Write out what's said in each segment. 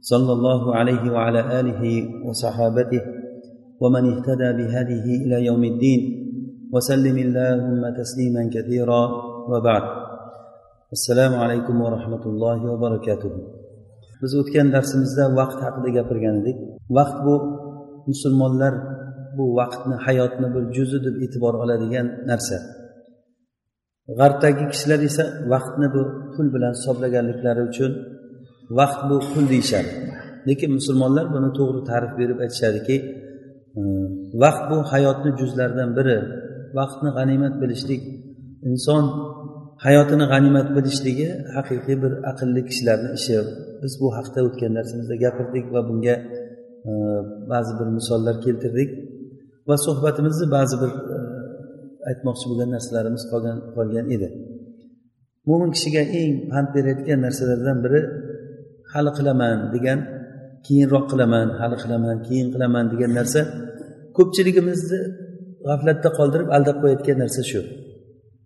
صلى الله عليه وعلى اله وصحابته ومن اهتدى بهذه الى يوم الدين وسلم اللهم تسليما كثيرا وبعد السلام عليكم ورحمه الله وبركاته biz o'tgan darsimizda vaqt haqida gapirgan edik vaqt bu musulmonlar bu vaqtni hayotni bir juzi deb e'tibor oladigan narsa g'arbdagi kishilar esa vaqtni bu pul bilan hisoblaganliklari uchun vaqt bu pul deyishadi. Lekin musulmonlar buni to'g'ri ta'rif berib aytishadiki e, vaqt bu hayotni juzlaridan biri. Vaqtni g'animat bilishlik inson hayotini g'animat bilishligi haqiqiy bir aqlli kishilarni ishi. Biz bu haqda o'tgan darsimizda gapirdik va bunga e, ba'zi bir misollar keltirdik. Va suhbatimizni ba'zi bir e, aytmoqchi bo'lgan narsalarimiz qolgan qolgan edi. Mo'min kishiga eng pand berayotgan narsalardan biri hali qilaman degan keyinroq qilaman hali qilaman keyin qilaman degan narsa ko'pchiligimizni g'aflatda qoldirib aldab qo'yayotgan narsa shu.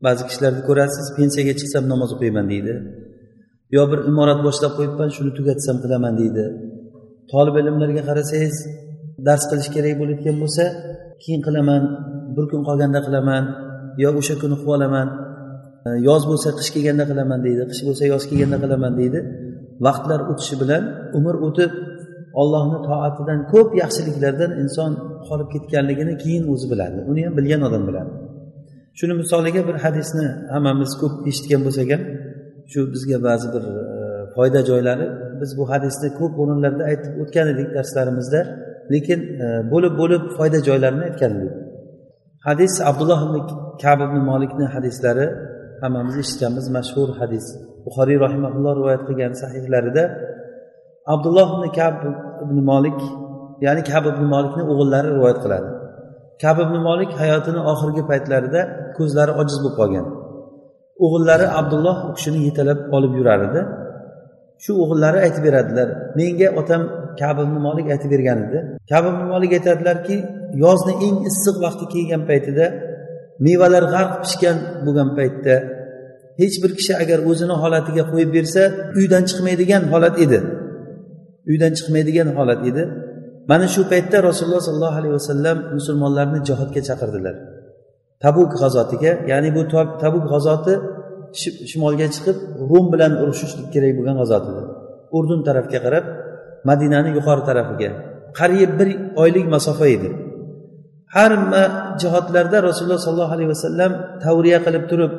Ba'zi kishilarni ko'rasiz pensiyaga chiqsam namoz o'qiyman deydi. Yo bir imorat boshlab qo'yibman shuni tugatsam qilaman deydi. Tolib ilmlarga qarasangiz dars qilish kerak bo'layotgan bo'lsa keyin qilaman bir kun qolganda qilaman yo o'sha kuni qilib olaman yoz bo'lsa qish kelganda qilaman deydi qish bo'lsa yoz kelganda qilaman deydi. Vaqtlar o'tishi bilan umr o'tib ollohni toatidan ko'p yaxshiliklardan inson qolib ketganligini keyin o'zi biladi. Uni ham bilgan odam biladi. Shuni misoliga bir hadisni hammamiz ko'p eshitgan bo'lsak ham shu bizga ba'zi bir e, foyda joylari biz bu hadisni ko'p o'rinlarda aytib o'tgan edik darslarimizda lekin e, bo'lib bo'lib foyda joylarini aytgan edik. Hadis abdulloh ibn kab ibn molikni hadislari hammamiz eshitganmiz mashhur hadis. Buxoriy rahimaulloh rivoyat qilgan sahihlarida abdulloh ibn kab ibn molik ya'ni kab ibn molikni o'g'illari rivoyat qiladi. Kab ibn molik hayotini oxirgi paytlarida ko'zlari ojiz bo'lib qolgan. O'g'illari abdulloh u kishini yetalab olib yurar edi. Shu o'g'illari aytib beradilar menga otam kab ibn molik aytib bergan edi. Kab ibn molik aytadilarki yozni eng issiq vaqti kelgan paytida mevalar g'arq pishgan bo'lgan paytda hech bir kishi agar o'zini holatiga qo'yib bersa uydan chiqmaydigan holat edi. Uydan chiqmaydigan holat edi. Mana shu paytda rasululloh sollallohu alayhi vasallam musulmonlarni jihodga chaqirdilar. Tabuk g'azotiga ya'ni bu tabuk g'azoti shimolga chiqib rum bilan urushishlik kerak bo'lgan g'azot edi. Urdun tarafga qarab madinani yuqori tarafiga. Qariyb bir oylik masofa edi. Har jihatlarda rasululloh sollallohu alayhi vasallam tavriya qilib turib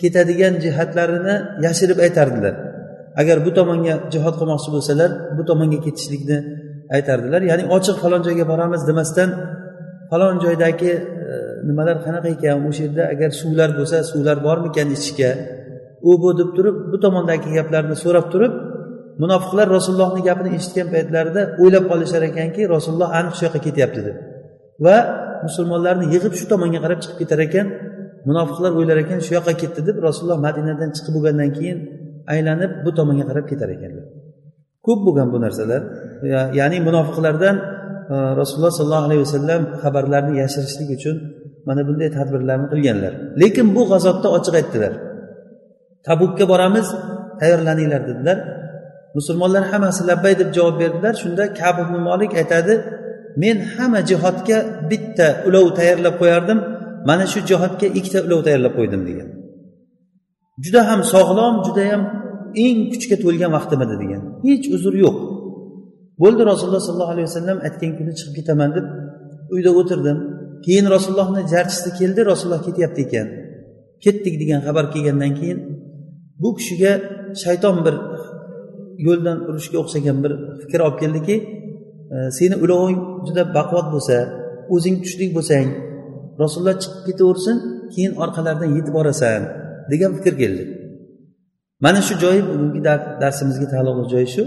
ketadigan jihatlarini yashirib aytardilar. Agar bu tomonga jihod qilmoqchi bo'lsalar bu tomonga ketishlikni aytardilar. Ya'ni ochiq falon joyga boramiz demasdan falon joydagi e, nimalar qanaqa ekan o'sha yerda agar suvlar bo'lsa suvlar bormikan ichishga? U bu deb turib bu tomondagi gaplarni so'rab turib munofiqlar rasulullohni gapini eshitgan paytlarida o'ylab qolishar ekanki rasululloh aniq shu yoqqa ketyapti deb. Va musulmonlarni yig'ib shu tomonga qarab chiqib ketar ekan munofiqlar o'ylar ekan shu yoqqa ketdi deb rasululloh madinadan chiqib bo'lgandan keyin aylanib bu tomonga qarab ketar ekanlar. Ko'p bo'lgan bu narsalar. Ya'ni munofiqlardan e, rasululloh sollallohu alayhi vasallam xabarlarni yashirishlik uchun mana bunday tadbirlarni qilganlar. Lekin bu g'azotda ochiq aytdilar. Tabukka boramiz tayyorlaninglar dedilar. Musulmonlar hammasi labbay deb javob berdilar. Shunda kab ibn molik aytadi men hamma jihodga bitta ulov tayyorlab qo'yardim. Mana shu jihodga ikkita ulov tayyorlab qo'ydim degan. Juda ham sog'lom juda ham eng kuchga to'lgan vaqtim edi degan. Hech uzr yo'q. Bo'ldi rasululloh sollallohu alayhi vasallam aytgan kuni chiqib ketaman deb uyda o'tirdim. Keyin rasulullohni jarchisi keldi rasululloh ketyapti ekan. Ketdik degan xabar kelgandan keyin bu kishiga shayton bir yo'ldan urishga o'xshagan bir fikr olib keldiki seni uloving juda baquvvat bo'lsa o'zing kuchli bo'lsang rasululloh chiqib ketaversin keyin orqalaridan yetib borasan degan fikr keldi. Mana shu joyi bugungi darsimizga taalluqli joyi shu.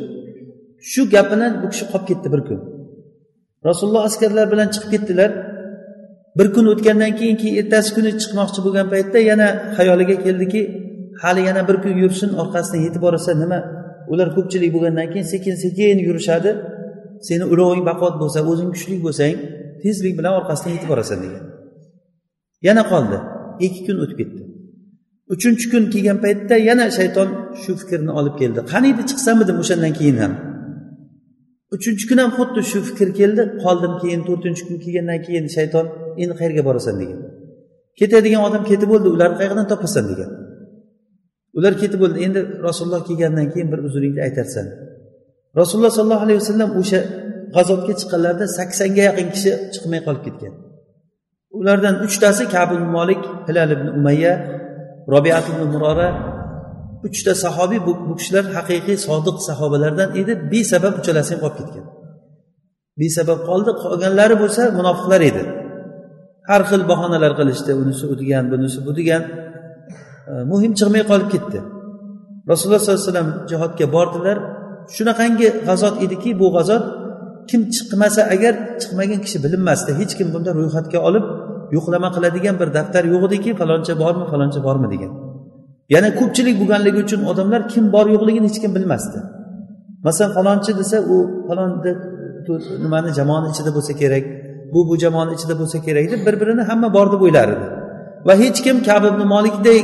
Shu gapini bu kishi qolib ketdi bir kun. Rasululloh askarlar bilan chiqib ketdilar. Bir kun o'tgandan keyin keyin ertasi kuni chiqmoqchi bo'lgan paytda yana xayoliga keldiki hali yana bir kun yursin orqasidan yetib borasa nima? Ular ko'pchilik bo'lgandan keyin sekin sekin yurishadi. Seni uloving baquvvat bo'lsa o'zing kuchli bo'lsang tezlik bilan orqasidan yetib borasan degan. Yana qoldi. Ikki kun o'tib ketdi. Uchinchi kun kelgan paytda yana shayton shu fikrni olib keldi. Qaniydi chiqsamidim o'shandan keyin ham. Uchinchi kun ham xuddi shu fikr keldi. Qoldim keyin to'rtinchi kun kelgandan keyin shayton endi qayerga borasan? degan. Ketadigan odam ketib bo'ldi ularni qayerdan topasan degan. Ular ketib bo'ldi endi rasululloh kelgandan keyin bir uzringni aytarsan. Rasululloh sollallohu alayhi vasallam o'sha g'azotga chiqqanlarida saksonga yaqin kishi chiqmay qolib ketgan. Ulardan uchtasi ibn molik hilal ibn umayya robiat ibn murora uchta sahobiy bu, bu kishilar haqiqiy sodiq sahobalardan edi. Besabab uchalasi ham qolib ketgan. Besabab qoldi qolganlari bo'lsa munofiqlar edi. Har xil bahonalar qilishdi unisi u degan bunisi bu degan muhim chiqmay qolib ketdi. Rasululloh sollallohu alayhi vasallam jihodga bordilar. Shunaqangi g'azot ediki bu g'azot kim chiqmasa agar chiqmagan kishi bilinmasdi hech kim bunda ro'yxatga olib yo'qlama qiladigan bir daftar yo'q ediki faloncha bormi faloncha bormi degan. Yana ko'pchilik bo'lganligi uchun odamlar kim bor yo'qligini hech kim bilmasdi. Masalan falonchi desa u falon nimani jamoani ichida bo'lsa kerak bu bu jamoani ichida bo'lsa kerak deb bir birini hamma bor deb o'ylar edi va hech kim kab ibn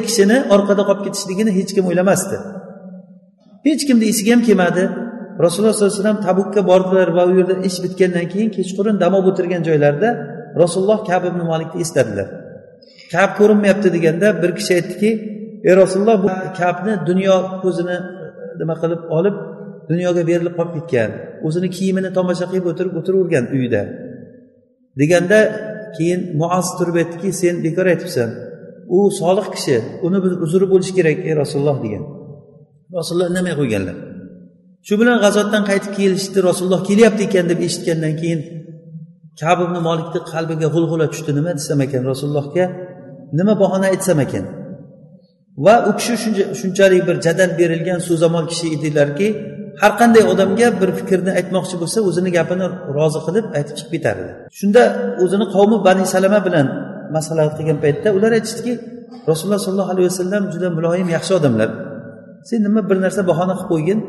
kishini orqada qolib ketishligini hech kim o'ylamasdi. Hech kimni esiga ham kelmadi. Rasululloh sollallohu alayhi vasallam tabukka bordilar va u yerda ish bitgandan keyin kechqurun dam olib o'tirgan joylarida rasululloh kab ibn malikni esladilar. Kab ko'rinmayapti deganda bir kishi aytdiki ey rasululloh bu kabni dunyo ko'zini nima qilib olib dunyoga berilib qolib ketgan. O'zini kiyimini tomosha qilib o'tirib o'tiravergan uyida. Deganda keyin muaz turib aytdiki sen bekor aytibsan u solih kishi uni bir uzri bo'lishi kerak ey rasululloh degan. Rasululloh indamay qo'yganlar. Shu bilan g'azotdan qaytib kelishdi rasululloh kelyapti ekan deb eshitgandan keyin kab ibn molikni qalbiga g'ulg'ula tushdi nima desam ekan rasulullohga nima bahona aytsam ekan? Va u kishi shunchalik bir jadal berilgan so'zamol kishi edilarki har qanday odamga bir fikrni aytmoqchi bo'lsa o'zini gapini rozi qilib aytib chiqib ketardi. Shunda o'zini qavmi bani salama bilan maslahat qilgan paytda ular aytishdiki rasululloh sollallohu alayhi vasallam juda muloyim yaxshi odamlar. Sen nima bir narsa bahona qilib qo'ygin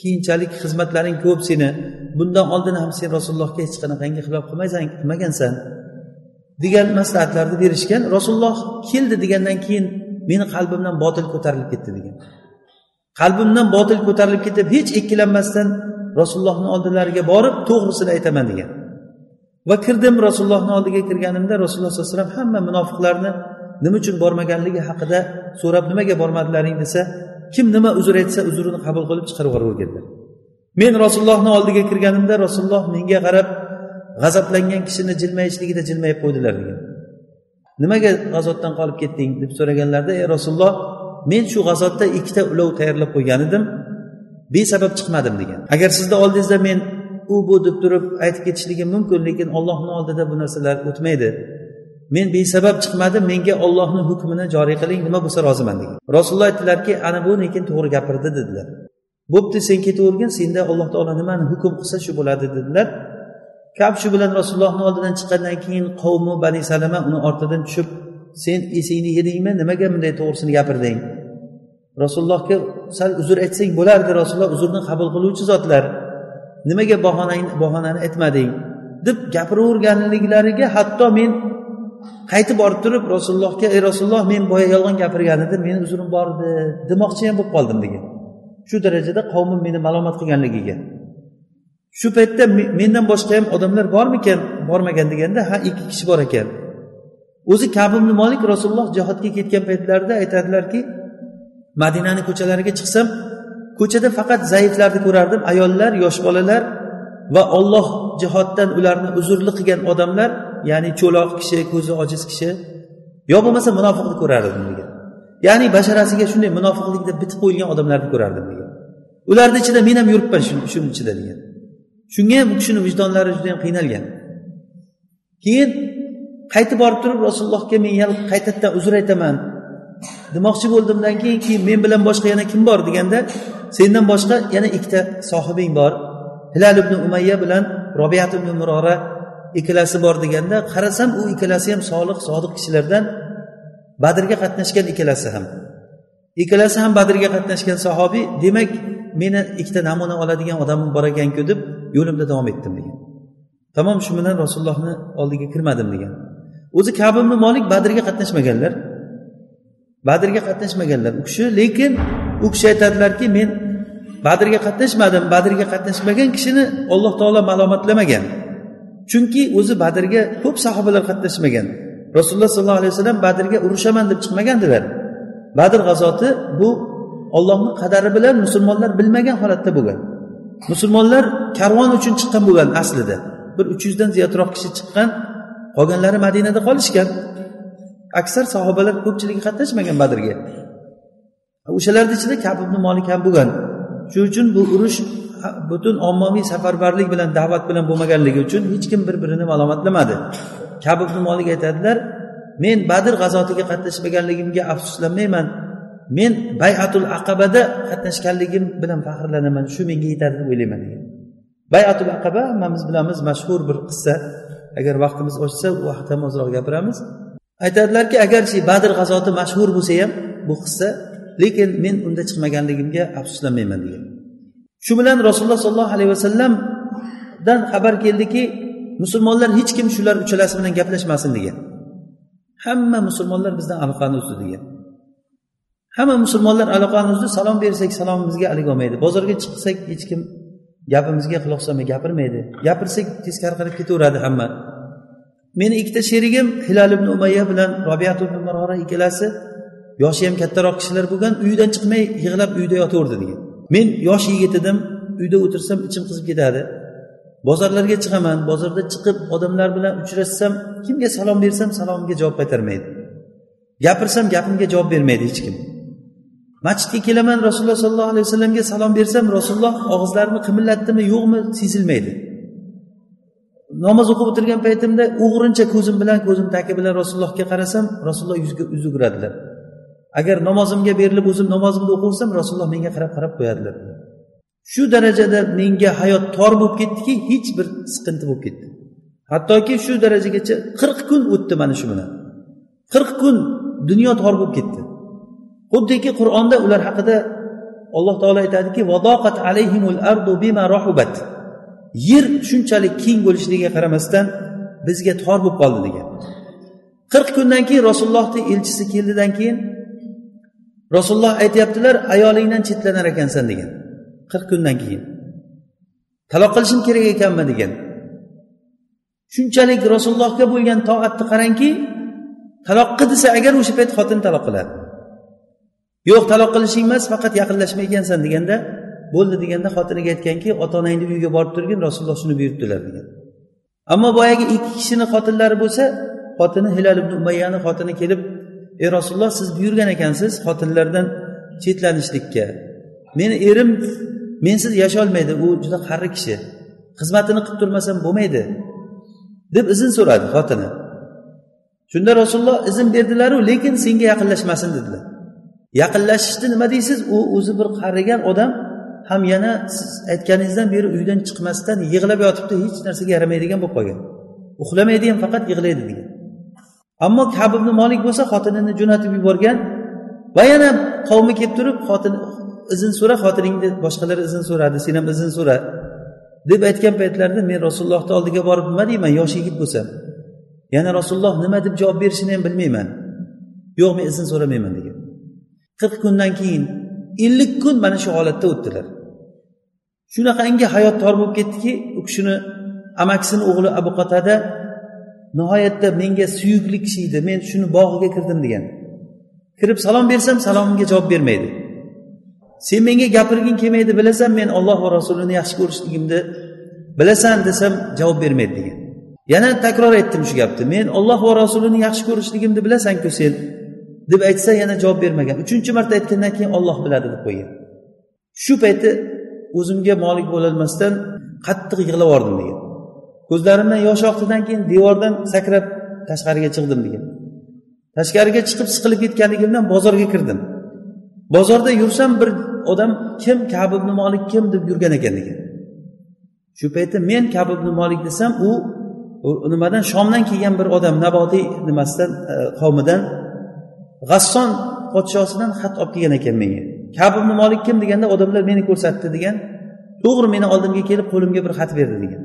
keyinchalik xizmatlaring ko'p seni. Bundan oldin ham sen rasulullohga hech qanaqangi xilof qilmaysan qilmagansan. Degan maslahatlarni berishgan rasululloh keldi degandan keyin meni qalbimdan botil ko'tarilib ketdi degan. Qalbimdan botil ko'tarilib ketib hech ikkilanmasdan rasulullohni oldilariga borib to'g'risini aytaman degan. Va kirdim rasulullohni oldiga kirganimda rasululloh sallallohu alayhi vasallam hamma munofiqlarni nima uchun bormaganligi haqida so'rab nimaga bormadilaring desa kim nima uzr aytsa uzrini qabul qilib chiqarib yuboraverganlar men rasulullohni oldiga kirganimda rasululloh menga qarab g'azablangan kishini jilmayishligida jilmayib qo'ydilar degan. Nimaga g'azotdan qolib ketding deb so'raganlarida ey rasululloh men shu g'azotda ikkita ulov tayyorlab qo'ygan edim besabab chiqmadim degan. Agar sizni oldingizda men u bu deb turib aytib ketishligim mumkin lekin ollohni oldida bu narsalar o'tmaydi. Men besabab chiqmadim menga ollohni hukmini joriy qiling nima bo'lsa roziman degan. Rasululloh aytdilarki ana bu lekin to'g'ri gapirdi dedilar. Bo'pti sen ketavergin senda alloh taolo nimani hukm qilsa shu bo'ladi dedilar. Kab shu bilan rasulullohni oldidan chiqqandan keyin qavmi bani salama uni ortidan tushib sen esingni yedingmi nimaga bunday to'g'risini gapirding? Rasulullohga sal uzr aytsang bo'lardi rasululloh uzrni qabul qiluvchi zotlar nimaga bahonang bahonani aytmading? deb gapiraverganliklariga hatto men qaytib borib turib rasulullohga ey rasululloh men boya yolg'on gapirgan edim meni uzrim bor edi demoqchi ham bo'lib qoldim degan. Shu darajada qavmim meni malomat qilganligiga. Shu paytda mendan boshqa ham odamlar bormikan bormagan deganda ha ikki kishi bor ekan. O'zi kabimni molik rasululloh jihodga ketgan paytlarida aytadilarki madinani ko'chalariga chiqsam ko'chada faqat zaiflarni ko'rardim ayollar yosh bolalar va olloh jihatdan ularni uzrli qilgan odamlar ya'ni cho'loq kishi ko'zi ojiz kishi yo bo'lmasa munofiqni ko'rardim degan ya'ni basharasiga shunday munofiqlikda bitib qo'yilgan odamlarni ko'rardim degan ularni ichida men ham yuribman shuni ichida degan. Shunga ham bu kishini vijdonlari judayam qiynalgan. Keyin qaytib borib turib rasulullohga men yana qaytadan uzr aytaman demoqchi bo'ldimdan keyin keyin men bilan boshqa yana kim bor deganda sendan boshqa yana ikkita sohibing bor. Hilal ibn umayya bilan robiyat ibn murora ikkalasi bor deganda qarasam u ikkalasi ham solih sodiq kishilardan badrga qatnashgan ikkalasi ham. Ikkalasi ham badrga qatnashgan sahobiy demak meni ikkita namuna oladigan odamim bor ekanku deb yo'limda davom etdim degan. Tamom shu bilan rasulullohni oldiga kirmadim degan. O'zi kabimni molik badrga qatnashmaganlar. Badrga qatnashmaganlar. U kishi lekin u kishi aytadilarki men badrga qatnashmadim badrga qatnashmagan kishini alloh taolo malomatlamagan chunki o'zi badrga ko'p sahobalar qatnashmagan. Rasululloh sollallohu alayhi vasallam badrga urushaman deb chiqmagandilar. Badr g'azoti bu ollohni qadari bilan musulmonlar bilmagan holatda bo'lgan. Musulmonlar karvon uchun chiqqan bo'lgan aslida. Bir uch yuzdan ziyodroq kishi chiqqan qolganlari madinada qolishgan. Aksar sahobalar ko'pchiligi qatnashmagan badrga. O'shalarni ichida kab ibn molik ham bo'lgan. Shuning uchun bu urush butun ommaviy safarbarlik bilan da'vat bilan bo'lmaganligi uchun hech kim bir birini malomatlamadi. Kab ibn molik aytadilar men badr g'azotiga qatnashmaganligimga afsuslanmayman. Men bayatul aqabada qatnashganligim bilan faxrlanaman. Shu menga yetadi deb o'ylayman. degan. Bayatul aqaba hammamiz bilamiz mashhur bir qissa. Agar vaqtimiz ochsa u haqida ozroq gapiramiz. Aytadilarki agarchi badr g'azoti mashhur bo'lsa ham bu qissa lekin men unda chiqmaganligimga afsuslanmayman degan. Shu bilan rasululloh sollallohu alayhi vasallamdan xabar keldiki musulmonlar hech kim shular uchalasi bilan gaplashmasin degan. Hamma musulmonlar bizdan aloqani uzdi degan. Hamma musulmonlar aloqani uzdi salom bersak salomimizga alik olmaydi. Bozorga chiqsak hech kim gapimizga quloq solmay gapirmaydi. Gapirsak teskari qarab ketaveradi hamma. Meni ikkita sherigim hilal ibn umayya bilan robiyat ibn marora ikkalasi yoshi ham kattaroq kishilar bo'lgan uyidan chiqmay yig'lab uyda yotaverdi degan. Men yosh yigit edim uyda o'tirsam ichim qizib ketadi. Bozorlarga chiqaman bozorda chiqib odamlar bilan uchrashsam kimga salom bersam salomimga javob qaytarmaydi. Gapirsam gapimga javob bermaydi hech kim. Masjidga kelaman rasululloh sollallohu alayhi vasallamga salom bersam rasululloh og'izlarini qimillatdimi yo'qmi sezilmaydi. Namoz o'qib o'tirgan paytimda o'g'rincha ko'zim bilan ko'zim taki bilan rasulullohga qarasam rasululloh yuziga yuz o'giradilar agar namozimga berilib o'zim namozimni o'qiversam rasululloh menga qarab qarab qo'yadilar. Shu darajada menga hayot tor bo'lib ketdiki hech bir siqinti bo'lib ketdi. Hattoki shu darajagacha qirq kun o'tdi mana shu bilan. Qirq kun dunyo tor bo'lib ketdi. Xuddiki qur'onda ular haqida alloh taolo aytadiki yer shunchalik keng bo'lishligiga qaramasdan bizga tor bo'lib qoldi degan. Qirq kundan keyin rasulullohni elchisi keldidan keyin rasululloh aytyaptilar ayolingdan chetlanar ekansan degan. Qirq kundan keyin. Taloq qilishim kerak ekanmi? degan. Shunchalik rasulullohga bo'lgan toatni qarangki taloq desa agar o'sha payt xotin taloq qiladi yo'q taloq qilishing emas faqat yaqinlashmay ekansan deganda bo'ldi deganda xotiniga aytganki ota onangni uyiga borib turgin rasululloh shuni buyuribdilar degan. Ammo boyagi ikki kishini xotinlari bo'lsa xotini hilal ibn umayyani xotini kelib ey rasululloh siz buyurgan ekansiz xotinlardan chetlanishlikka. Meni erim mensiz yasholmaydi u juda qari kishi. Xizmatini qilib turmasam bo'lmaydi deb izn so'radi xotini. Shunda rasululloh izn berdilaru lekin senga yaqinlashmasin dedilar. Yaqinlashishni nima deysiz? U o'zi bir qarigan odam ham yana siz aytganingizdan beri uydan chiqmasdan yig'lab yotibdi hech narsaga yaramaydigan bo'lib qolgan. Uxlamaydi ham faqat yig'laydi degan. Ammo kab ibn molik bo'lsa xotinini jo'natib yuborgan va yana qavmi kelib turib xotin izn so'ra xotiningni boshqalar izn so'radi sen ham izn so'ra deb aytgan paytlarida men rasulullohni oldiga borib nima deyman yosh yigit bo'lsam? Yana rasululloh nima deb javob berishini ham bilmayman. Yo'q men izn so'ramayman degan. Qirq kundan keyin ellik kun mana shu holatda o'tdilar. Shunaqangi hayot tor bo'lib ketdiki u kishini amakisini o'g'li abu qatada nihoyatda menga suyukli kishi edi. Men shuni bog'iga kirdim degan. Kirib salom bersam salomimga javob bermaydi. Sen menga gapirging kelmaydi bilasan men olloh va rasulini yaxshi ko'rishligimni bilasan desam javob bermaydi degan. Yana takror aytdim shu gapni. Men olloh va rasulini yaxshi ko'rishligimni bilasanku sen deb aytsa yana javob bermagan. Uchinchi marta aytgandan keyin olloh biladi deb qo'ygan. Shu payti o'zimga molik bo'lolmasdan qattiq yig'lab yubordim degan. Ko'zlarimdan yosh oqdidan keyin devordan sakrab tashqariga chiqdim degan. Tashqariga chiqib siqilib ketganligimdan bozorga kirdim. Bozorda yursam bir odam kim kab ibn molik kim? deb yurgan ekan degan. Shu paytda men kab ibn molik desam u nimadan shomdan kelgan bir odam nabotiy nimasidan e, qavmidan g'asson podshosidan xat olib kelgan ekan menga. Kab ibn molik kim? deganda odamlar meni ko'rsatdi degan. To'g'ri meni oldimga kelib qo'limga bir xat berdi degan.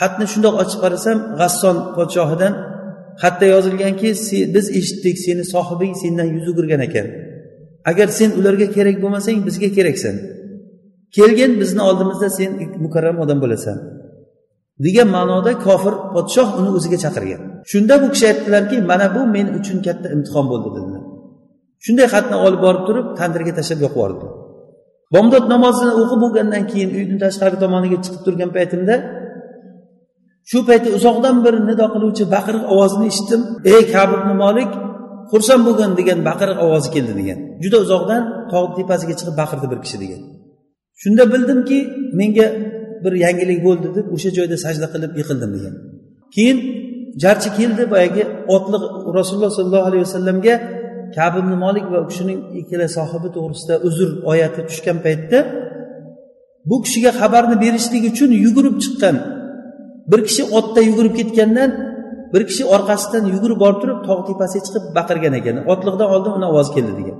Xatni shundoq ochib qarasam g'asson podshohidan xatda yozilganki biz eshitdik seni sohibing sendan yuz o'girgan ekan. Agar sen ularga kerak bo'lmasang bizga keraksan. Kelgin bizni oldimizda sen mukarram odam bo'lasan. Degan ma'noda kofir podshoh uni o'ziga chaqirgan. Shunda bu kishi aytdilarki mana bu men uchun katta imtihon bo'ldi dedilar. Shunday xatni olib borib turib tandirga tashlab yoqib yubordi. Bomdod namozini o'qib bo'lgandan keyin uyni tashqari tomoniga chiqib turgan paytimda shu payti uzoqdan bir nido qiluvchi baqiriq ovozini eshitdim. Ey kabibni molik xursand bo'lgin degan baqiriq ovozi keldi degan. Juda uzoqdan tog' tepasiga chiqib baqirdi bir kishi degan. Shunda bildimki menga bir yangilik bo'ldi deb o'sha joyda sajda qilib yiqildim degan. Keyin jarchi keldi boyagi otliq rasululloh sollallohu alayhi vasallamga kabibni molik va u kishining ikkala sohibi to'g'risida uzr oyati tushgan paytda bu kishiga xabarni berishlik uchun yugurib chiqqan bir kishi otda yugurib ketgandan bir kishi orqasidan yugurib borib turib tog' tepasiga chiqib baqirgan ekan. Otliqdan oldin uni ovozi keldi degan.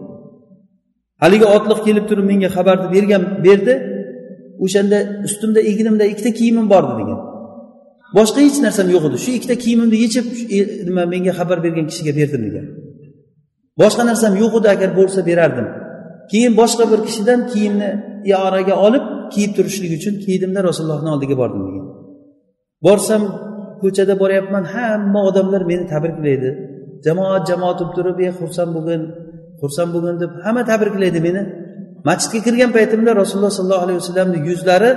Haligi otliq kelib turib menga xabarni bergan berdi. O'shanda ustimda egnimda ikkita kiyimim bor edi degan. Boshqa hech narsam yo'q edi. Shu ikkita kiyimimni yechib e, nima menga xabar bergan kishiga berdim degan. Boshqa narsam yo'q edi agar bo'lsa berardim. Keyin boshqa bir kishidan kiyimni e, iyoraga olib kiyib turishlik uchun kiydimda rasulullohni oldiga bordim degan. Borsam ko'chada boryapman hamma odamlar meni tabriklaydi. Jamoat jamoat bo'lib turib e xursand bo'lgin xursand bo'lgin deb hamma tabriklaydi meni. Masjidga kirgan paytimda rasululloh sollallohu alayhi vasallamni yuzlari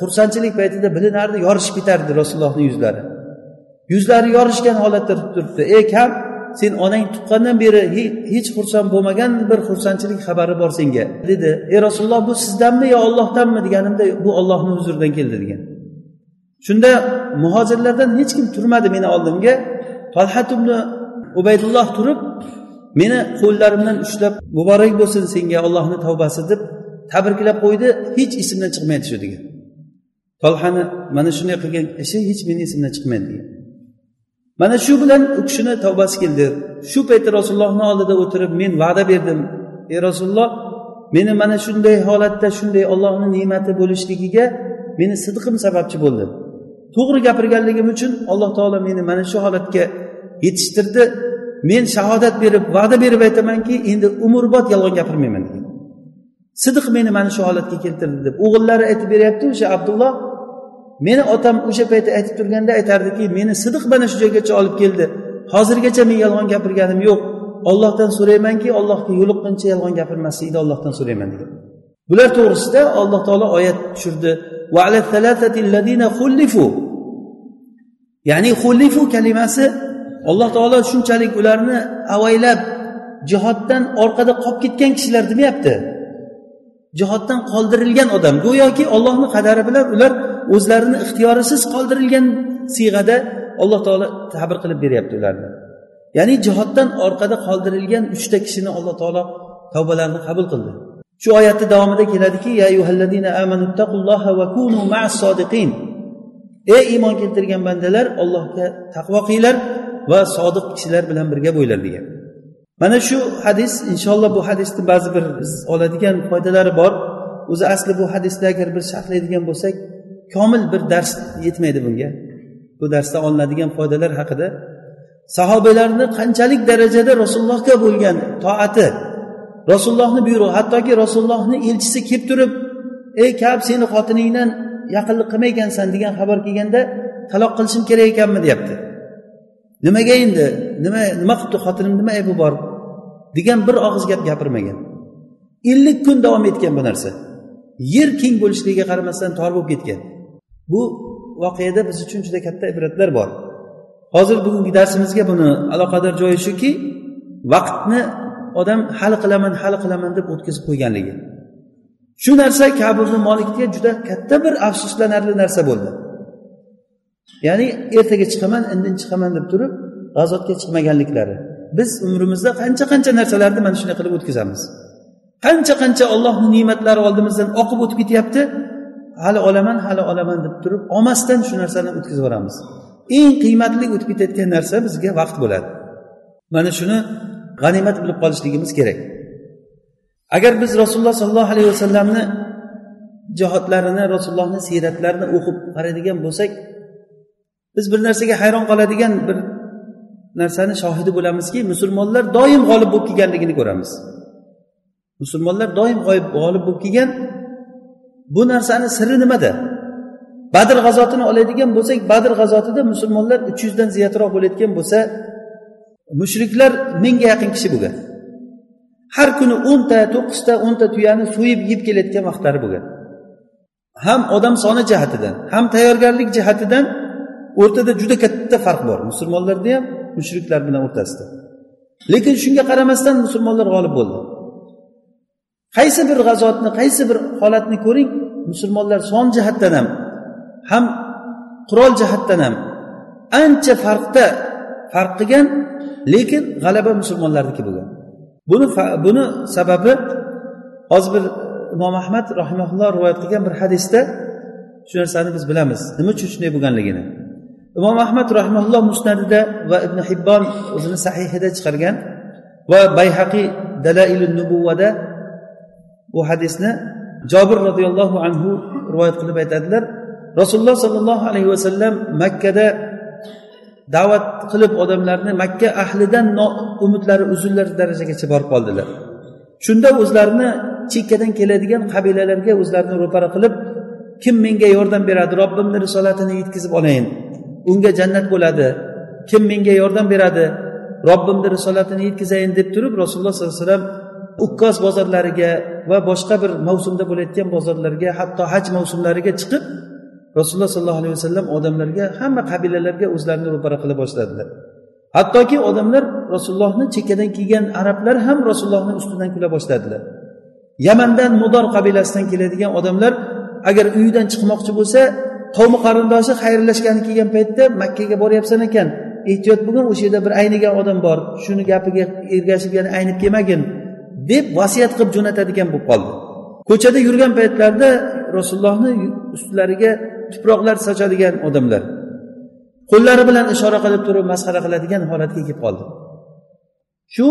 xursandchilik paytida bilinardi yorishib ketardi rasulullohni yuzlari. Yuzlari yorishgan holatda turibdi. Ey kam sen onang tuqqandan beri hech xursand bo'lmagan bir xursandchilik xabari bor senga dedi. Ey rasululloh bu sizdanmi yo ollohdanmi deganimda bu ollohni huzuridan keldi degan. Shunda muhojirlardan hech kim turmadi meni oldimga. Talhat ibn ubaydulloh turib meni qo'llarimdan ushlab muborak bo'lsin senga allohni tavbasi deb tabriklab qo'ydi. Hech esimdan chiqmaydi shu degan tolhani mana shunday qilgan ishi hech meni esimdan chiqmaydi degan mana shu bilan u kishini tavbasi keldi. Shu paytda rasulullohni oldida o'tirib men va'da berdim. Ey rasululloh meni mana shunday holatda shunday ollohni ne'mati bo'lishligiga meni sidqim sababchi bo'ldi. To'g'ri gapirganligim uchun alloh taolo meni mana shu holatga yetishtirdi. Men shahodat berib va'da berib aytamanki endi umrbod yolg'on gapirmayman degan. Sidiq meni mana shu holatga keltirdi deb o'g'illari aytib beryapti o'sha abdulloh meni otam o'sha paytda aytib turganda aytardiki meni sidiq mana shu joygacha olib keldi. Hozirgacha men yolg'on gapirganim yo'q. Ollohdan so'raymanki ollohga yo'liqquncha yolg'on gapirmaslikni ollohdan so'rayman degan. Bular to'g'risida alloh taolo oyat tushirdi. Ya'ni xullifu kalimasi alloh taolo shunchalik ularni avaylab jihoddan orqada qolib ketgan kishilar demayapti. Jihoddan qoldirilgan odam go'yoki ollohni qadari bilan ular o'zlarini ixtiyorisiz qoldirilgan siyg'ada alloh taolo tabir qilib beryapti ularni. Ya'ni jihoddan orqada qoldirilgan uchta kishini alloh taolo tavbalarini qabul qildi. Shu oyatni davomida keladiki ey iymon keltirgan bandalar allohga taqvo qilinglar va sodiq kishilar bilan birga bo'linglar degan. Mana shu hadis inshaalloh bu hadisni ba'zi bir biz oladigan foydalari bor. O'zi asli bu hadisni agar biz sharhlaydigan bo'lsak komil bir dars yetmaydi bunga. Bu darsda olinadigan foydalar haqida sahobalarni qanchalik darajada rasulullohga bo'lgan toati rasulullohni buyrug'i hattoki rasulullohni elchisi kelib turib ey kab seni xotiningdan yaqinlik qilmaykansan degan xabar kelganda taloq qilishim kerak ekanmi? deyapti. Nimaga endi? Nima nima qilibdi xotinim? Nima aybi bor? degan bir og'iz gap gapirmagan. Ellik kun davom etgan bu narsa. Yer keng bo'lishligiga qaramasdan tor bo'lib ketgan. Bu voqeada biz uchun juda katta ibratlar bor. Hozir bugungi darsimizga buni aloqador joyi shuki vaqtni odam hal qilaman hal qilaman deb o'tkazib qo'yganligi. Shu narsa kabirni molikga juda katta bir afsuslanarli narsa bo'ldi. Ya'ni ertaga chiqaman indin chiqaman deb turib g'azotga chiqmaganliklari. Biz umrimizda qancha qancha narsalarni mana shunday qilib o'tkazamiz. Qancha qancha ollohni ne'matlari oldimizdan oqib o'tib ketyapti hali olaman hali olaman deb turib olmasdan shu narsani o'tkazib yuboramiz. Eng qiymatli o'tib ketayotgan narsa bizga vaqt bo'ladi. Mana shuni g'animat bilib qolishligimiz kerak. Agar biz rasululloh sollallohu alayhi vasallamni jihodlarini rasulullohni siyratlarini o'qib qaraydigan bo'lsak biz bir narsaga hayron qoladigan bir narsani shohidi bo'lamizki musulmonlar doim g'olib bo'lib kelganligini ko'ramiz. Musulmonlar doim g'olib bo'lib kelgan bu narsani siri nimada? Badr g'azotini oladigan bo'lsak badr g'azotida musulmonlar uch yuzdan ziyodroq bo'layotgan bo'lsa mushriklar mingga yaqin kishi bo'lgan. Har kuni o'nta to'qqizta o'nta tuyani so'yib yeb kelayotgan vaqtlari bo'lgan. Ham odam soni jihatidan ham tayyorgarlik jihatidan o'rtada juda katta farq bor. Musulmonlarni ham mushriklar bilan o'rtasida. Lekin shunga qaramasdan musulmonlar g'olib bo'ldi. Qaysi bir g'azotni qaysi bir holatni ko'ring musulmonlar son jihatdan ham ham qurol jihatdan ham ancha farqda farq qilgan lekin g'alaba musulmonlarniki bo'lgan. Buni buni sababi hozir bir imom ahmad rahimaulloh rivoyat qilgan bir hadisda shu narsani biz bilamiz. Nima uchun shunday bo'lganligini. Imom ahmad rahimaulloh musnadida va ibn hibbon o'zini sahihida chiqargan va bayhaqiy dalailu nubuvada bu hadisni jobir roziyallohu anhu rivoyat qilib aytadilar. Rasululloh sollallohu alayhi vasallam makkada da'vat qilib odamlarni makka ahlidan umidlari uzillar darajagacha borib qoldilar. Shunda o'zlarini chekkadan keladigan qabilalarga o'zlarini ro'para qilib kim menga yordam beradi? Robbimni risolatini yetkazib olayin unga jannat bo'ladi. Kim menga yordam beradi? Robbimni risolatini yetkazayin deb turib rasululloh sollallohu alayhi vasallam ukkos bozorlariga va boshqa bir mavsumda bo'layotgan bozorlarga hatto haj mavsumlariga chiqib rasululloh sollallohu alayhi vasallam odamlarga hamma qabilalarga o'zlarini ro'para qila boshladilar. Hattoki odamlar rasulullohni chekkadan kelgan arablar ham rasulullohni ustidan kula boshladilar. Yamandan mudor qabilasidan keladigan odamlar agar uyidan chiqmoqchi bo'lsa qavmi qarindoshi xayrlashgani kelgan paytda makkaga boryapsan ekan ehtiyot bo'lgin o'sha yerda bir aynigan odam bor shuni gapiga ergashib yana aynib kelmagin deb vasiyat qilib jo'natadigan bo'lib qoldi. Ko'chada yurgan paytlarida rasulullohni ustlariga tuproqlar sochadigan odamlar. Qo'llari bilan ishora qilib turib masxara qiladigan holatga kelib qoldi. Shu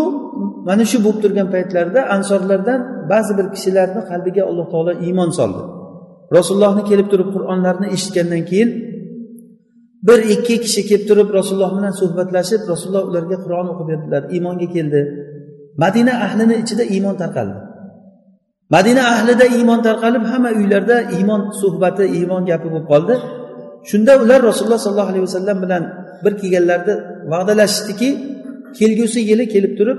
mana shu bo'lib turgan paytlarida ansorlardan ba'zi bir kishilarni qalbiga alloh taolo iymon soldi. Rasulullohni kelib turib qur'onlarni eshitgandan keyin bir ikki kishi kelib turib rasululloh bilan suhbatlashib rasululloh ularga qur'on o'qib berdilar iymonga keldi. Madina ahlini ichida iymon tarqaldi. Madina ahlida iymon tarqalib hamma uylarda iymon suhbati iymon gapi bo'lib qoldi. Shunda ular rasululloh sollallohu alayhi vasallam bilan bir kelganlarida va'dalashishdiki kelgusi yili kelib turib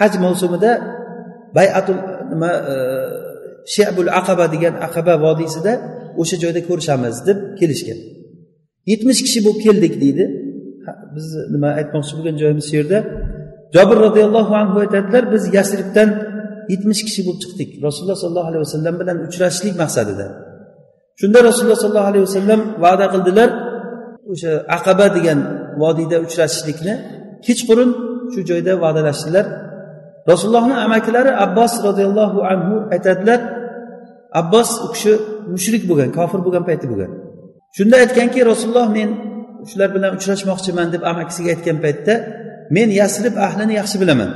haj mavsumida bayatul nima e, shebul aqaba degan aqaba vodiysida o'sha joyda ko'rishamiz deb kelishgan. Yetmish kishi bo'lib keldik deydi. Biz nima aytmoqchi bo'lgan joyimiz shu yerda. Jobir roziyallohu anhu aytadilar biz yasribdan yetmish kishi bo'lib chiqdik. Rasululloh sollallohu alayhi vasallam bilan uchrashishlik maqsadida. Shunda rasululloh sollallohu alayhi vasallam va'da qildilar o'sha aqaba degan vodiyda uchrashishlikni. Kechqurun shu joyda va'dalashdilar. Rasulullohni amakilari abbos roziyallohu anhu aytadilar abbos u kishi mushrik bo'lgan kofir bo'lgan payti bo'lgan. Shunda aytganki rasululloh men shular bilan uchrashmoqchiman deb amakisiga aytgan paytda men yasrib ahlini yaxshi bilaman.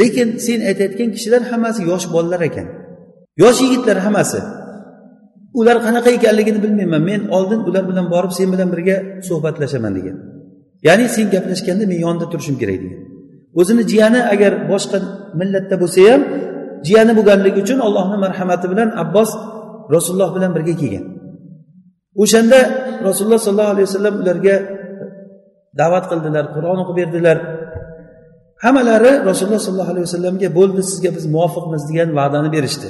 Lekin sen aytayotgan kishilar hammasi yosh bolalar ekan. Yosh yigitlar hammasi. Ular qanaqa ekanligini bilmayman. Men oldin ular bilan borib sen bilan birga suhbatlashaman degan. Ya'ni sen gaplashganda men yonida turishim kerak degan. O'zini jiyani agar boshqa millatda bo'lsa ham jiyani bo'lganligi uchun allohni marhamati bilan abbos rasululloh bilan birga kelgan. O'shanda rasululloh sollallohu alayhi vasallam ularga da'vat qildilar qur'on o'qib berdilar. Hammalari rasululloh sollallohu alayhi vasallamga bo'ldi sizga biz muvofiqmiz degan va'dani berishdi.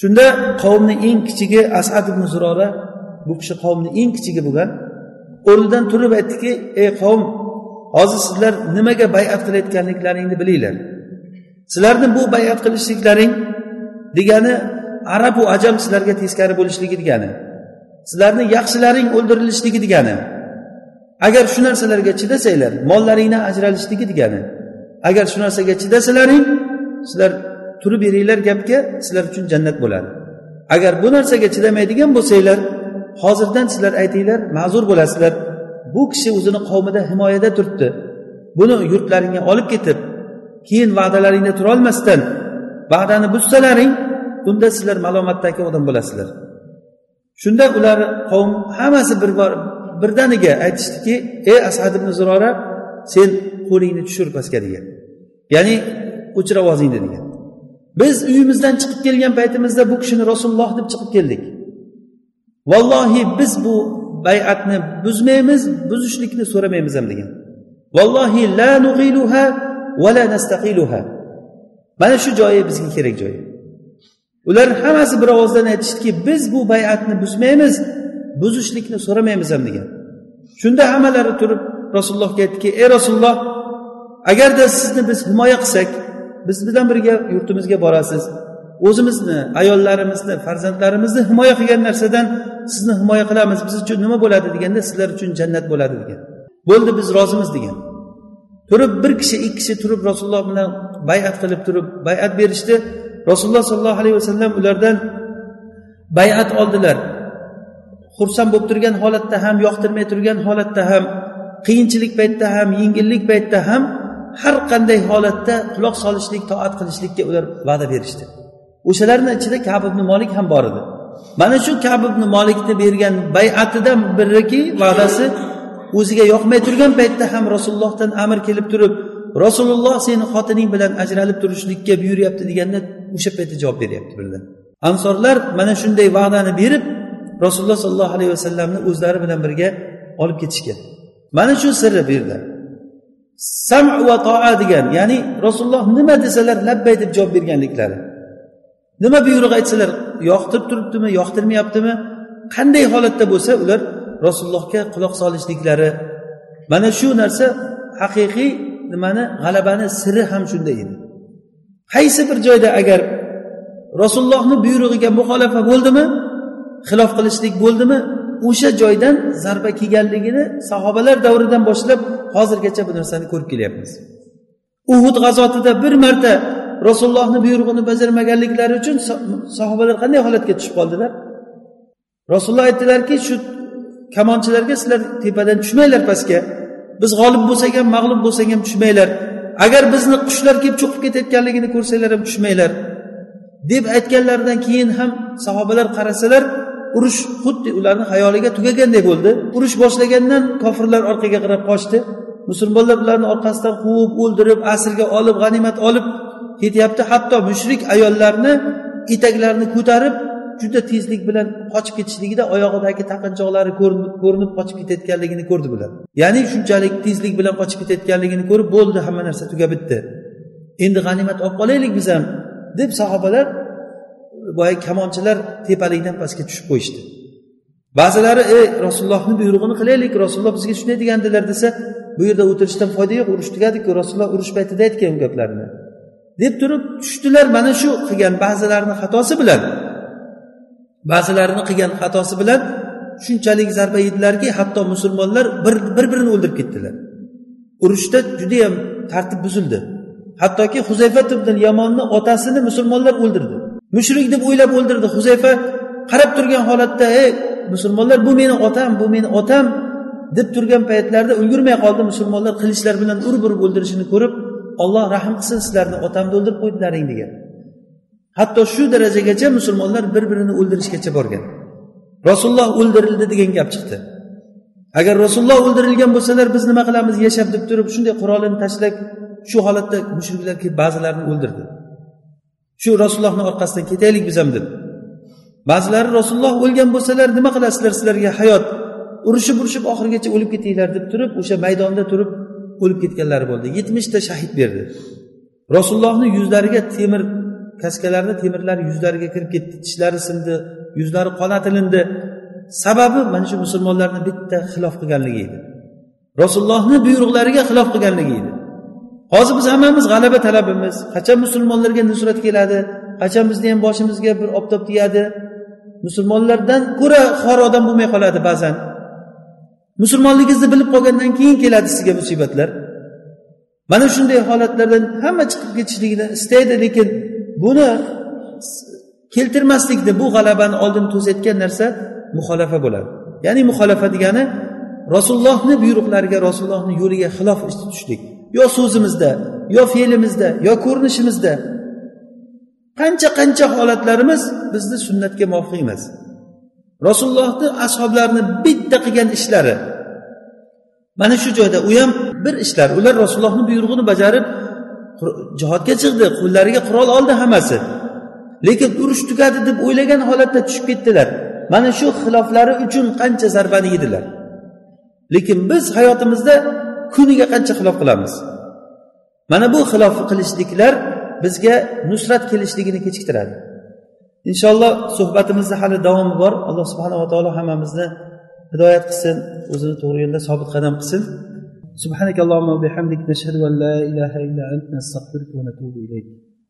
Shunda qavmni eng kichigi asad ibn zurora bu kishi qavmni eng kichigi bo'lgan o'rnidan turib aytdiki ey qavm hozir sizlar nimaga bayat qilayotganliklaringni bilinglar. Sizlarni bu bayat qilishliklaring degani arabu ajam sizlarga teskari bo'lishligi degani sizlarni yaxshilaring o'ldirilishligi degani agar shu narsalarga chidasanglar mollaringdan ajralishligi degani. Agar shu narsaga chidasalaring sizlar turib beringlar gapga sizlar uchun jannat bo'ladi. Agar bu narsaga chidamaydigan bo'lsanglar hozirdan sizlar aytinglar ma'zur bo'lasizlar. Bu kishi o'zini qavmida himoyada turibdi. Buni yurtlaringga olib ketib keyin va'dalaringda turolmasdan va'dani buzsalaring unda sizlar malomatdagi odam bo'lasizlar. Shunda ular qavm hammasi bir bor birdaniga aytishdiki ey asad ibn zurora sen qo'lingni tushir pastga degan. Ya'ni o'chir ovozingni degan. Biz uyimizdan chiqib kelgan paytimizda bu kishini rasululloh deb chiqib keldik. Vallohi biz bu bay'atni buzmaymiz buzishlikni so'ramaymiz ham degan. Vallohi la nug'iluha va la nastaqiluha. Mana shu joyi bizga kerak joyi. Ular hammasi bir ovozdan aytishdiki biz bu bay'atni buzmaymiz buzishlikni so'ramaymiz ham degan. Shunda hammalari turib rasulullohga aytdiki ey rasululloh agarda sizni biz himoya qilsak biz bilan birga yurtimizga borasiz. O'zimizni ayollarimizni farzandlarimizni himoya qilgan narsadan sizni himoya qilamiz. Biz uchun nima bo'ladi? deganda sizlar uchun jannat bo'ladi degan. Bo'ldi biz rozimiz degan. Turib bir kishi ikki kishi turib rasululloh bilan bayat qilib turib bayat berishdi. Rasululloh sollallohu alayhi vasallam ulardan bayat oldilar. Xursand bo'lib turgan holatda ham yoqtirmay turgan holatda ham qiyinchilik paytda ham yengillik paytda ham har qanday holatda quloq solishlik toat qilishlikka ular va'da berishdi. O'shalarni ichida kab ibn molik ham bor edi. Mana shu kab ibn molikni bergan bayatidan biriki va'dasi o'ziga yoqmay turgan paytda ham rasulullohdan amr kelib turib rasululloh seni xotining bilan ajralib turishlikka buyuryapti deganda o'sha paytda javob beryapti birdan. Ansorlar mana shunday va'dani berib rasululloh sollallohu alayhi vasallamni o'zlari bilan birga olib ketishgan. Mana shu sirri bu yerda. Sam va toa degan ya'ni rasululloh nima desalar labbay deb javob berganliklari. Nima buyruq aytsalar yoqtirib turibdimi yoqtirmayaptimi? Qanday holatda bo'lsa ular rasulullohga quloq solishliklari. Mana shu narsa haqiqiy nimani g'alabani siri ham shunda edi. Qaysi bir joyda agar rasulullohni buyrug'iga muxolifa bo'ldimi xilof qilishlik bo'ldimi? O'sha joydan zarba kelganligini sahobalar davridan boshlab hozirgacha bu narsani ko'rib kelyapmiz. Uhud g'azotida bir marta rasulullohni buyrug'ini bajarmaganliklari uchun sahobalar qanday holatga tushib qoldilar? Rasululloh aytdilarki shu kamonchilarga sizlar tepadan tushmanglar pastga. Biz g'olib bo'lsak ham mag'lub bo'lsak ham tushmanglar. Agar bizni qushlar kelib cho'qib ketayotganligini ko'rsanglar ham tushmanglar. deb aytganlaridan keyin ham sahobalar qarasalar urush xuddi ularni xayoliga tugaganday bo'ldi. Urush boshlagandan kofirlar orqaga qarab qochdi. Musulmonlar ularni orqasidan quvib o'ldirib asrga olib g'animat olib ketyapti. Hatto mushrik ayollarni etaklarini ko'tarib juda tezlik bilan qochib ketishligida oyog'idagi taqinchoqlari ko'rinib qochib ketayotganligini ko'rdi bular. Ya'ni shunchalik tezlik bilan qochib ketayotganligini ko'rib bo'ldi hamma narsa tugab bitdi. Endi g'animat olib qolaylik biz ham deb sahobalar boyagi kamonchilar tepalikdan pastga tushib qo'yishdi. Ba'zilari ey rasulullohni buyrug'ini qilaylik rasululloh bizga shunday degandilar desa bu yerda o'tirishdan foyda yo'q urush tugadiku rasululloh urush paytida aytgan bu gaplarni deb turib tushdilar mana shu qilgan ba'zilarini xatosi bilan. Ba'zilarini qilgan xatosi bilan shunchalik zarba yedilarki hatto musulmonlar bir bir birini o'ldirib ketdilar. Urushda judayam tartib buzildi. Hattoki huzayfa ibn yamonni otasini musulmonlar o'ldirdi. Mushrik deb o'ylab o'ldirdi. Huzayfa qarab turgan holatda ey musulmonlar bu meni otam bu meni otam deb turgan paytlarida ulgurmay qoldi musulmonlar qilichlar bilan urib urib o'ldirishini ko'rib olloh rahm qilsin sizlarni otamni o'ldirib qo'ydilaring degan. Hatto shu darajagacha musulmonlar bir birini o'ldirishgacha borgan. Rasululloh o'ldirildi degan gap chiqdi. Agar rasululloh o'ldirilgan bo'lsalar biz nima qilamiz yashab deb turib shunday qurolini tashlab shu holatda mushriklar kelib ba'zilarini o'ldirdi. Shu rasulullohni orqasidan ketaylik biz ham deb. Ba'zilari rasululloh o'lgan bo'lsalar nima qilasizlar sizlarga hayot? Urushib urushib oxirigacha o'lib ketinglar deb turib o'sha maydonda turib o'lib ketganlari bo'ldi. Yetmishta shahid berdi. Rasulullohni yuzlariga temir kaskalarni temirlari yuzlariga kirib ketdi. Tishlari sindi yuzlari qonatilindi sababi mana shu musulmonlarni bitta xilof qilganligi edi. Rasulullohni buyruqlariga xilof qilganligi edi. Hozir biz hammamiz g'alaba talabimiz. Qachon musulmonlarga nusrat keladi? Qachon bizni ham boshimizga bir oftob tegadi musulmonlardan ko'ra xor odam bo'lmay qoladi ba'zan. Musulmonligingizni bilib qolgandan keyin keladi sizga musibatlar. Mana shunday holatlardan hamma chiqib ketishligini istaydi lekin buni keltirmaslikni bu g'alabani oldin to'sayotgan narsa muxolafa bo'ladi. Ya'ni muxolafa degani rasulullohni buyruqlariga rasulullohni yo'liga xilof ish tutishlik yo so'zimizda yo fe'limizda yo ko'rinishimizda. Qancha qancha holatlarimiz bizni sunnatga muvofiq emas. Rasulullohni ashoblarini bitta qilgan ishlari. Mana shu joyda u ham bir ishlar. Ular rasulullohni buyrug'ini bajarib jihodga chiqdi qo'llariga qurol oldi hammasi. Lekin urush tugadi deb o'ylagan holatda tushib ketdilar. Mana shu xiloflari uchun qancha zarbani yedilar. Lekin biz hayotimizda kuniga qancha xilof qilamiz mana bu xilof qilishliklar bizga nusrat kelishligini kechiktiradi inshaalloh suhbatimizni hali davomi bor alloh subhanava taolo hammamizni hidoyat qilsin o'zini to'g'ri yo'lda sobit qadam qilsin سبحانك اللهم وبحمدك نشهد أن لا إله إلا أنت نستغفرك ونتوب إليك